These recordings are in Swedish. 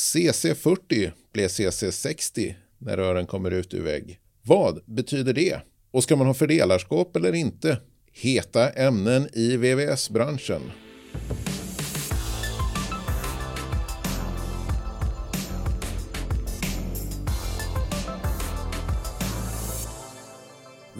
CC40 blev CC60 när rören kommer ut ur vägg. Vad betyder det? Och ska man ha fördelarskap eller inte? Heta ämnen i VVS-branschen.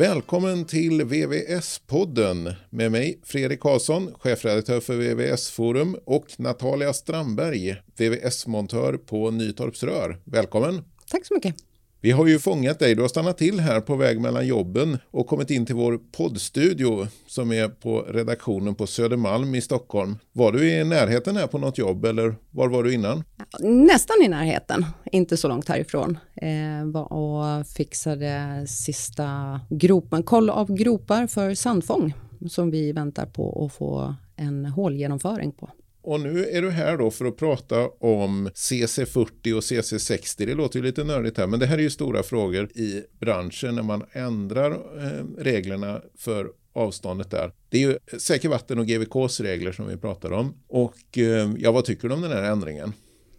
Välkommen till VVS-podden med mig Fredrik Karlsson, chefredaktör för VVS Forum och Natalia Strandberg, VVS-montör på Nytorps Rör. Välkommen! Tack så mycket! Vi har ju fångat dig, du har stannat till här på väg mellan jobben och kommit in till vår poddstudio som är på redaktionen på Södermalm i Stockholm. Var du i närheten här på något jobb eller var var du innan? Nästan i närheten, inte så långt härifrån. Eh, var och fixade sista gropen, koll av gropar för sandfång som vi väntar på att få en hålgenomföring på. Och nu är du här då för att prata om CC40 och CC60. Det låter ju lite nördigt här, men det här är ju stora frågor i branschen när man ändrar eh, reglerna för avståndet där. Det är ju Säker vatten och GVKs regler som vi pratar om. Och eh, ja, vad tycker du om den här ändringen?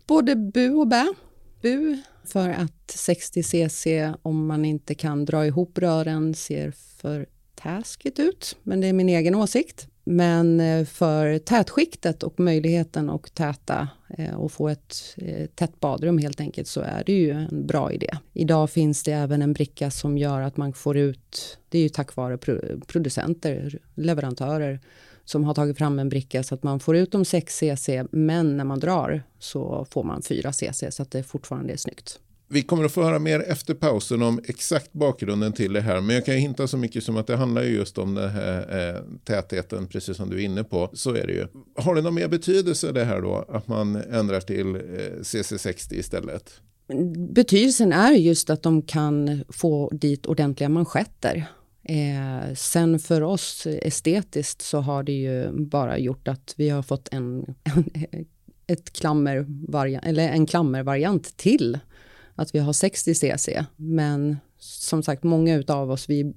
Både bu och bä. Bu för att 60 cc om man inte kan dra ihop rören ser för taskigt ut, men det är min egen åsikt. Men eh, för tätskiktet och möjligheten att täta eh, och få ett eh, tätt badrum helt enkelt så är det ju en bra idé. Idag finns det även en bricka som gör att man får ut, det är ju tack vare producenter, leverantörer som har tagit fram en bricka så att man får ut de 6 cc men när man drar så får man 4 cc så att det fortfarande är snyggt. Vi kommer att få höra mer efter pausen om exakt bakgrunden till det här. Men jag kan ju hinta så mycket som att det handlar just om den här eh, tätheten, precis som du är inne på. Så är det ju. Har det någon mer betydelse det här då, att man ändrar till eh, CC60 istället? Betydelsen är just att de kan få dit ordentliga manschetter. Eh, sen för oss estetiskt så har det ju bara gjort att vi har fått en, en ett klammervariant, eller en klammervariant till att vi har 60 cc. Men som sagt, många av oss, vi,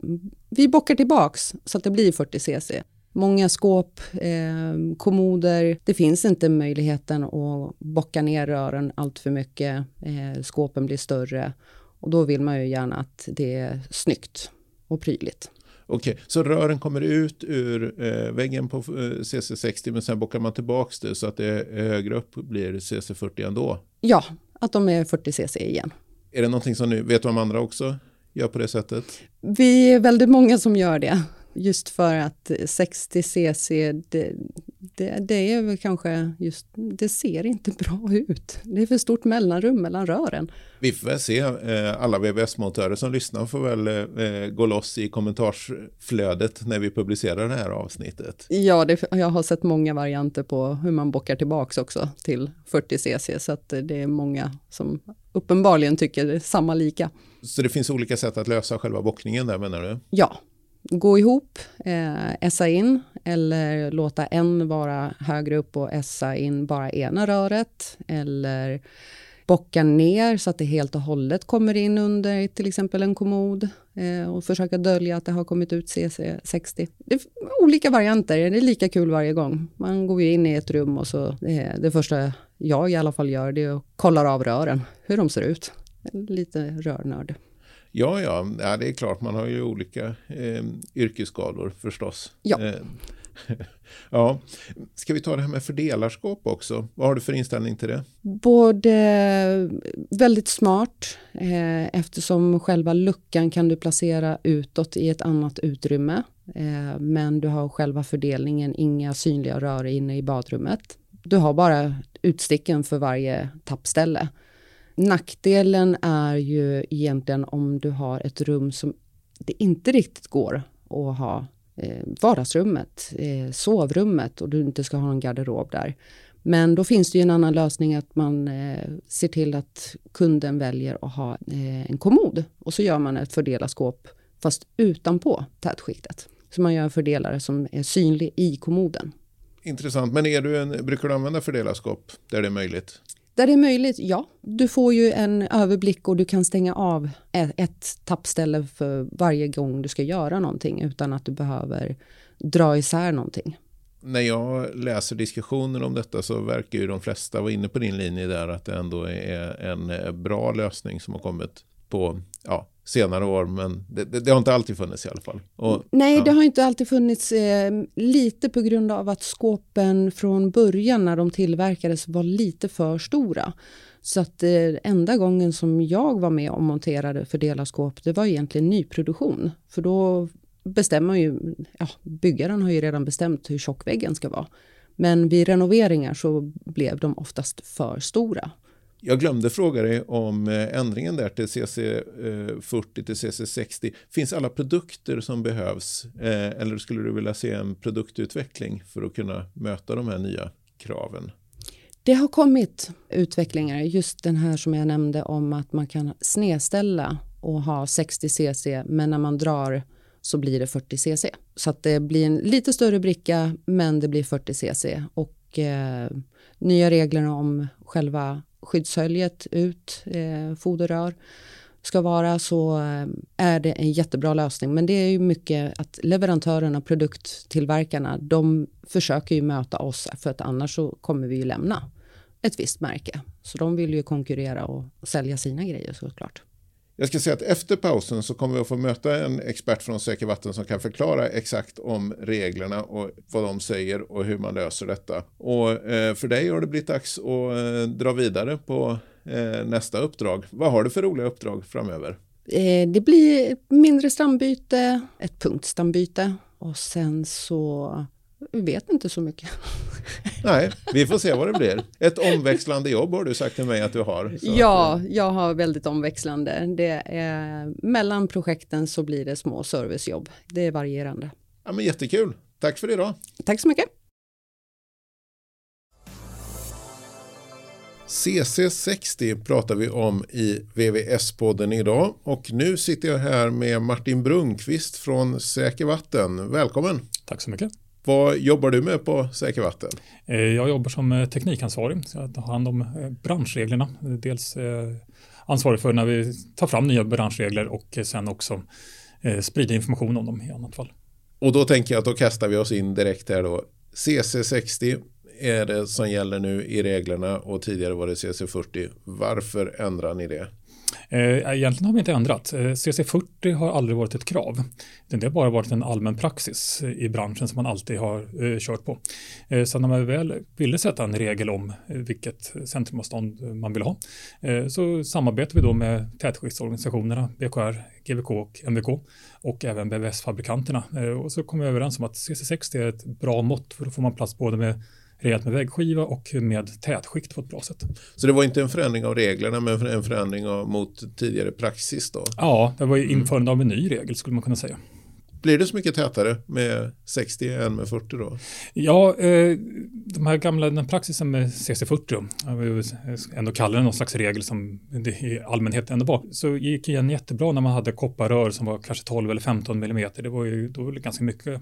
vi bockar tillbaks så att det blir 40 cc. Många skåp, eh, kommoder, det finns inte möjligheten att bocka ner rören allt för mycket. Eh, skåpen blir större och då vill man ju gärna att det är snyggt och prydligt. Okej, så rören kommer ut ur eh, väggen på eh, CC60 men sen bockar man tillbaks det så att det högre upp blir CC40 ändå? Ja, att de är 40 cc igen. Är det någonting som ni vet du om andra också gör på det sättet? Vi är väldigt många som gör det. Just för att 60 cc, det, det, det, är väl kanske just, det ser inte bra ut. Det är för stort mellanrum mellan rören. Vi får väl se, eh, alla VVS-montörer som lyssnar får väl eh, gå loss i kommentarsflödet när vi publicerar det här avsnittet. Ja, det, jag har sett många varianter på hur man bockar tillbaks också till 40 cc, så att det är många som uppenbarligen tycker samma lika. Så det finns olika sätt att lösa själva bockningen där menar du? Ja, gå ihop, eh, essa in eller låta en vara högre upp och essa in bara ena röret eller bocka ner så att det helt och hållet kommer in under till exempel en kommod eh, och försöka dölja att det har kommit ut CC60. Det är olika varianter, det är lika kul varje gång. Man går ju in i ett rum och så eh, det första jag i alla fall gör det är att kolla av rören, hur de ser ut. Lite rörnörd. Ja, ja, ja, det är klart man har ju olika eh, yrkesskador förstås. Ja. Eh, ja. Ska vi ta det här med fördelarskap också? Vad har du för inställning till det? Både väldigt smart eh, eftersom själva luckan kan du placera utåt i ett annat utrymme. Eh, men du har själva fördelningen, inga synliga rör inne i badrummet. Du har bara utsticken för varje tappställe. Nackdelen är ju egentligen om du har ett rum som det inte riktigt går att ha eh, vardagsrummet, eh, sovrummet och du inte ska ha en garderob där. Men då finns det ju en annan lösning att man eh, ser till att kunden väljer att ha eh, en kommod och så gör man ett fördelarskåp fast utanpå tätskiktet. Så man gör en fördelare som är synlig i kommoden. Intressant, men är du en, brukar du använda fördelarskåp där det är möjligt? Där det är möjligt, ja. Du får ju en överblick och du kan stänga av ett tappställe för varje gång du ska göra någonting utan att du behöver dra isär någonting. när jag läser diskussioner om detta så verkar ju de flesta vara inne på din linje där att det ändå är en bra lösning som har kommit på ja, senare år, men det, det, det, har inte alltid funnits i alla fall. Och, Nej, ja. det har inte alltid funnits, eh, lite på grund av att skåpen från början när de tillverkades var lite för stora. Så att eh, enda gången som jag var med och monterade fördelarskåp, det var egentligen nyproduktion. För då bestämmer ju, ja, byggaren har ju redan bestämt hur tjock väggen ska vara. Men vid renoveringar så blev de oftast för stora. Jag glömde fråga dig om eh, ändringen där till CC40 eh, till CC60. Finns alla produkter som behövs eh, eller skulle du vilja se en produktutveckling för att kunna möta de här nya kraven? Det har kommit utvecklingar, just den här som jag nämnde om att man kan snedställa och ha 60 cc men när man drar så blir det 40 cc. Så att det blir en lite större bricka men det blir 40 cc och eh, nya regler om själva skyddshöljet ut, eh, foderrör ska vara så eh, är det en jättebra lösning. Men det är ju mycket att leverantörerna, produkttillverkarna, de försöker ju möta oss för att annars så kommer vi ju lämna ett visst märke. Så de vill ju konkurrera och sälja sina grejer såklart. Jag ska säga att efter pausen så kommer vi att få möta en expert från Säker Vatten som kan förklara exakt om reglerna och vad de säger och hur man löser detta. Och eh, för dig har det blivit dags att eh, dra vidare på eh, nästa uppdrag. Vad har du för roliga uppdrag framöver? Det blir mindre stambyte, ett punktstambyte och sen så vi vet inte så mycket. Nej, vi får se vad det blir. Ett omväxlande jobb har du sagt till mig att du har. ja, att... jag har väldigt omväxlande. Det är, mellan projekten så blir det små servicejobb. Det är varierande. Ja, men jättekul. Tack för idag. Tack så mycket. CC60 pratar vi om i VVS-podden idag och nu sitter jag här med Martin Brunkvist från Säker Vatten. Välkommen! Tack så mycket! Vad jobbar du med på Säker Vatten? Eh, jag jobbar som eh, teknikansvarig, så jag tar hand om eh, branschreglerna. Dels ansvarig för när vi tar fram nya branschregler och sen också sprida information om dem i annat fall. Och då tänker jag att då kastar vi oss in direkt här då. CC60 är det som gäller nu i reglerna och tidigare var det CC40. Varför ändrar ni det? Eh, egentligen har vi inte ändrat. Eh, CC40 har aldrig varit ett krav. Det har bara varit en allmän praxis i branschen som man alltid har eh, kört på. Så när man väl ville sätta en regel om vilket centrumavstånd man vill ha så samarbetar vi då med tätskiktsorganisationerna BKR, GVK och MVK och även BVS-fabrikanterna. Och så kom vi överens om att CC60 är ett bra mått för då får man plats både med rejält med väggskiva och med tätskikt på ett bra sätt. Så det var inte en förändring av reglerna men en förändring av, mot tidigare praxis då? Ja, det var införande av en ny regel skulle man kunna säga. Blir det så mycket tätare med 60 än med 40 då? Ja, eh, de här gamla, den praxisen med CC40, jag vill ändå kalla det någon slags regel som det i allmänhet ändå var, så gick igen jättebra när man hade kopparrör som var kanske 12 eller 15 millimeter. Det var ju då ganska mycket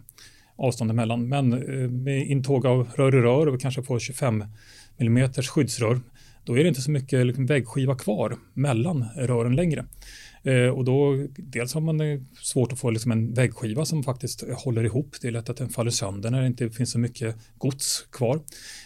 avstånd emellan. Men eh, med intåg av rör i rör och kanske på 25 mm skyddsrör, då är det inte så mycket liksom väggskiva kvar mellan rören längre. Eh, och då, dels har man eh, svårt att få liksom en väggskiva som faktiskt håller ihop. Det är lätt att den faller sönder när det inte finns så mycket gods kvar.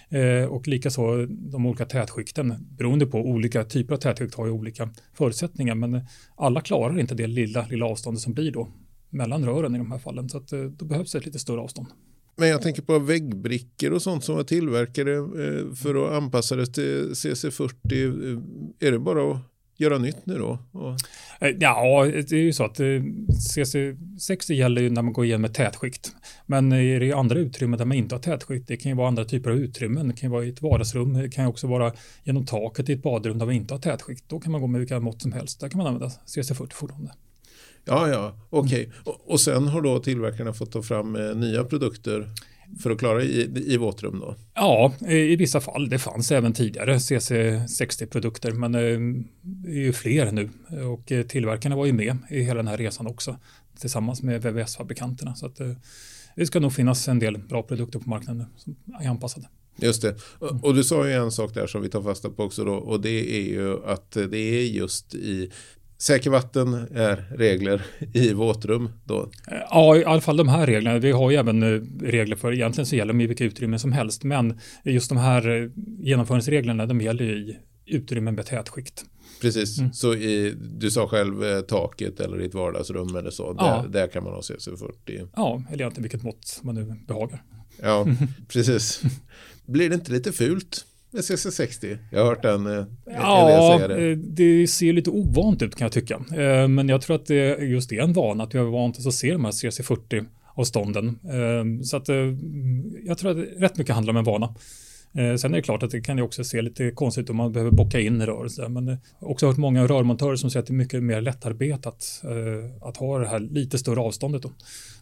Eh, och likaså de olika tätskikten, beroende på olika typer av tätskikt har ju olika förutsättningar, men alla klarar inte det lilla, lilla avståndet som blir då mellan rören i de här fallen. Så att, eh, då behövs ett lite större avstånd. Men jag tänker på väggbrickor och sånt som var tillverkade eh, för att anpassa det till CC40. Eh, är det bara att göra nytt nu då? Ja, det är ju så att CC60 gäller ju när man går igenom ett tätskikt. Men är det andra utrymmen där man inte har tätskikt, det kan ju vara andra typer av utrymmen. Det kan ju vara i ett vardagsrum, det kan ju också vara genom taket i ett badrum där man inte har tätskikt. Då kan man gå med vilka mått som helst. Där kan man använda CC40 fortfarande. Ja, ja, okej. Okay. Och, och, sen har då tillverkarna fått ta fram eh, nya produkter för att klara i, i våtrum då? Ja, i vissa fall. Det fanns även tidigare CC60-produkter, men eh, det är ju fler nu. Och eh, tillverkarna var ju med i hela den här resan också, tillsammans med VVS-fabrikanterna. Så att, det ska nog finnas en del bra produkter på marknaden nu som är anpassade. Just det. Och du sa ju en sak där som vi tar fasta på också då och det är ju att det är just i Säker vatten är regler i våtrum då? Ja, i alla fall de här reglerna. Vi har ju även eh, regler för, egentligen så gäller de i vilka utrymmen som helst, men just de här eh, genomföringsreglerna, de gäller i utrymmen med tätskikt. Precis, mm. så i, du sa själv eh, taket eller i ett vardagsrum eller så, ja. där, där kan man ha CC40. Ja, eller egentligen vilket mått man nu behagar. Ja, precis. Blir det inte lite fult? Med CC60. Jag har hört den eh, Ja, säga det. Eh, det ser lite ovant ut kan jag tycka. Eh, men jag tror att det just är en vana, att vi har vant oss att se de här CC40 avstånden. Så att jag tror att rätt mycket handlar om en vana. Eh, sen är det klart att det kan ju också se lite konstigt ut om man behöver bocka in rör. Men jag har också hört många rörmontörer som säger att det är mycket mer lättarbetat eh, att ha det här lite större avståndet. Då.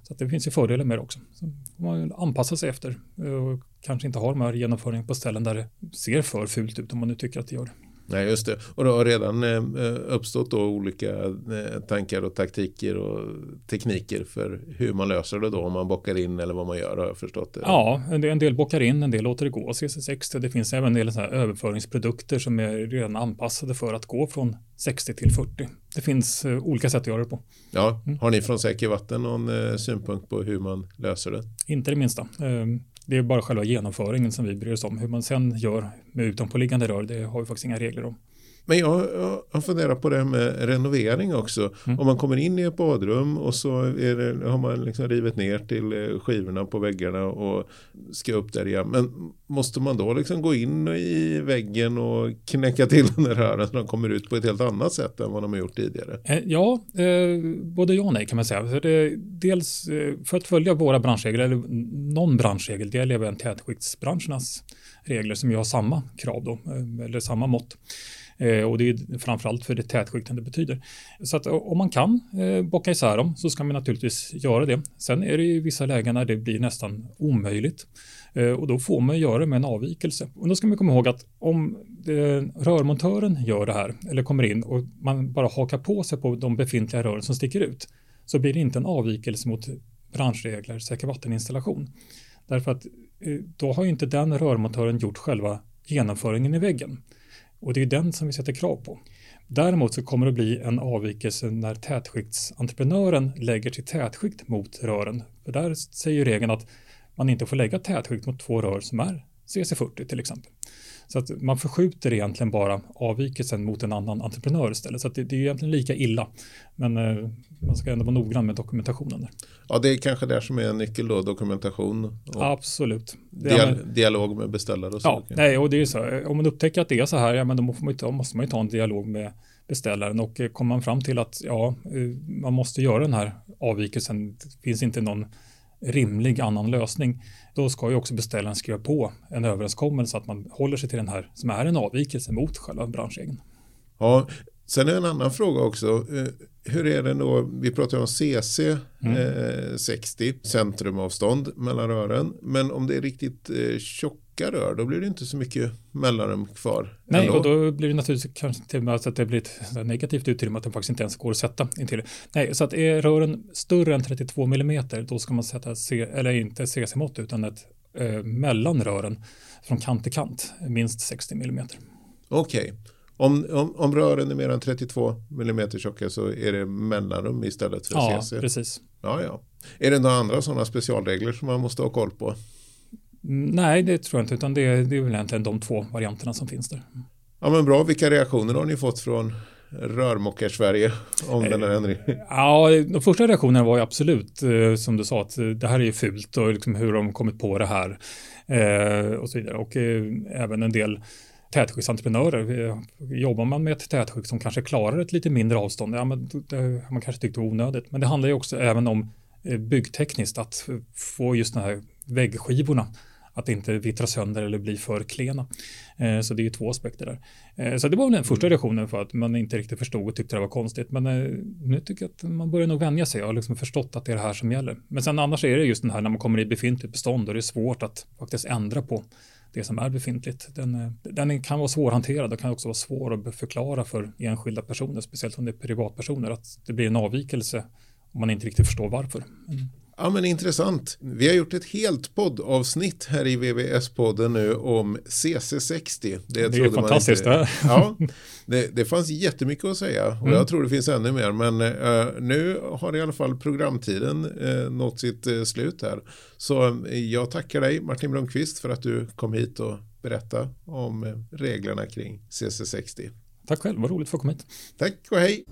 Så det finns ju fördelar med det också. Så man anpassar sig efter eh, och kanske inte har de här genomföringen på ställen där det ser för fult ut om man nu tycker att det gör det. Nej, just det. Och det har redan eh, uppstått då olika eh, tankar och taktiker och tekniker för hur man löser det då om man bockar in eller vad man gör har jag förstått det. Ja, en del, bockar in, en del låter det gå CC60. Det finns även en del så överföringsprodukter som är redan anpassade för att gå från 60 till 40. Det finns olika sätt att göra det på. Ja, mm. har ni från Säker Vatten någon synpunkt på hur man löser det? Inte det minsta. Det är bara själva genomföringen som vi bryr oss om. Hur man sen gör med utanpåliggande rör, det har vi faktiskt inga regler om. Men jag, har funderat på det med renovering också. Mm. Om man kommer in i ett badrum och så det, har man liksom rivit ner till eh, skivorna på väggarna och ska upp där igen. Men måste man då liksom gå in i väggen och knäcka till den där rören så de kommer ut på ett helt annat sätt än vad de har gjort tidigare? Eh, ja, eh, både ja och nej kan man säga. För det, dels eh, för att följa våra branschregler, eller någon branschregel, det gäller även tätskiktsbranschernas regler som ju har samma krav då, eller samma mått. Eh, och det är framförallt för det tätskikten det betyder. Så att om man kan eh, bocka isär dem så ska man naturligtvis göra det. Sen är det i vissa lägen när det blir nästan omöjligt eh, och då får man göra det med en avvikelse. Och då ska man komma ihåg att om eh, rörmontören gör det här eller kommer in och man bara hakar på sig på de befintliga rören som sticker ut så blir det inte en avvikelse mot branschregler säker vatteninstallation. Därför att eh, då har ju inte den rörmontören gjort själva genomföringen i väggen. Och det är den som vi sätter krav på. Däremot så kommer det bli en avvikelse när tätskiktsentreprenören lägger sitt tätskikt mot rören. För där säger regeln att man inte får lägga tätskikt mot två rör som är CC40 till exempel. Så att man förskjuter egentligen bara avvikelsen mot en annan entreprenör istället. Så det, det, är egentligen lika illa. Men eh, man ska ändå vara noggrann med dokumentationen. Där. Ja, det är kanske där som är en nyckel då, dokumentation. Absolut. Dial dialog med beställare och så. Ja, nej, och det är så. Om man upptäcker att det är så här, ja, men då måste man, ta, måste man ju ta en dialog med beställaren och eh, kommer man fram till att ja, eh, man måste göra den här avvikelsen. Det finns inte någon rimlig annan lösning, då ska ju också beställaren skriva på en överenskommelse att man håller sig till den här som är en avvikelse mot själva branschregeln. Ja, sen är en annan fråga också. Eh, hur är det då? Vi pratar om CC mm. eh, 60, centrumavstånd mellan rören. Men om det är riktigt eh, tjockt tjocka rör, då blir det inte så mycket mellanrum kvar. Nej, ändå. och då blir det naturligtvis kanske till och med att det blir ett negativt utrymme att den faktiskt inte ens går att sätta intill. Nej, så att är rören större än 32 mm, då ska man sätta, C, eller inte CC-mått, utan ett eh, mellan rören från kant till kant, minst 60 mm. Okej. Okay. Om, om, om, rören är mer än 32 mm tjocka så är det mellanrum istället för ja, CC? Ja, precis. Ja, ja. Är det några andra sådana specialregler som man måste ha koll på? Nej, det tror jag inte, utan det, det är väl egentligen de två varianterna som finns där. Ja, men bra. Vilka reaktioner har ni fått från rörmokar-Sverige om den här ändringen? Ja, de första reaktionerna var ju absolut eh, som du sa att eh, det här är ju fult och liksom hur de kommit på det här eh, och så vidare. Och även en del tätskiktsentreprenörer. Jobbar man med ett tätskikt som kanske klarar ett lite mindre avstånd, ja, men det har man kanske tyckt var onödigt. Men det handlar ju också även om byggtekniskt att få just den här väggskivorna att inte vittra sönder eller bli för klena. Eh, så det är ju två aspekter där. Eh, så det var väl den första reaktionen för att man inte riktigt förstod och tyckte det var konstigt. Men eh, nu tycker jag att man börjar nog vänja sig. Jag har liksom förstått att det är det här som gäller. Men sen annars är det just den här när man kommer i befintligt bestånd och det är svårt att faktiskt ändra på det som är befintligt. Den, den kan vara svårhanterad och kan också vara svår att förklara för enskilda personer, speciellt om det är privatpersoner, att det blir en avvikelse om man inte riktigt förstår varför. Mm. Ja men intressant. Vi har gjort ett helt poddavsnitt här i VVS-podden nu om CC60. Det, det är fantastiskt. Inte, ja, det, det fanns jättemycket att säga och mm. jag tror det finns ännu mer. Men uh, nu har i alla fall programtiden uh, nått sitt uh, slut här. Så jag tackar dig Martin Blomqvist för att du kom hit och berätta om reglerna kring CC60. Tack själv, vad roligt att få komma hit. Tack och hej.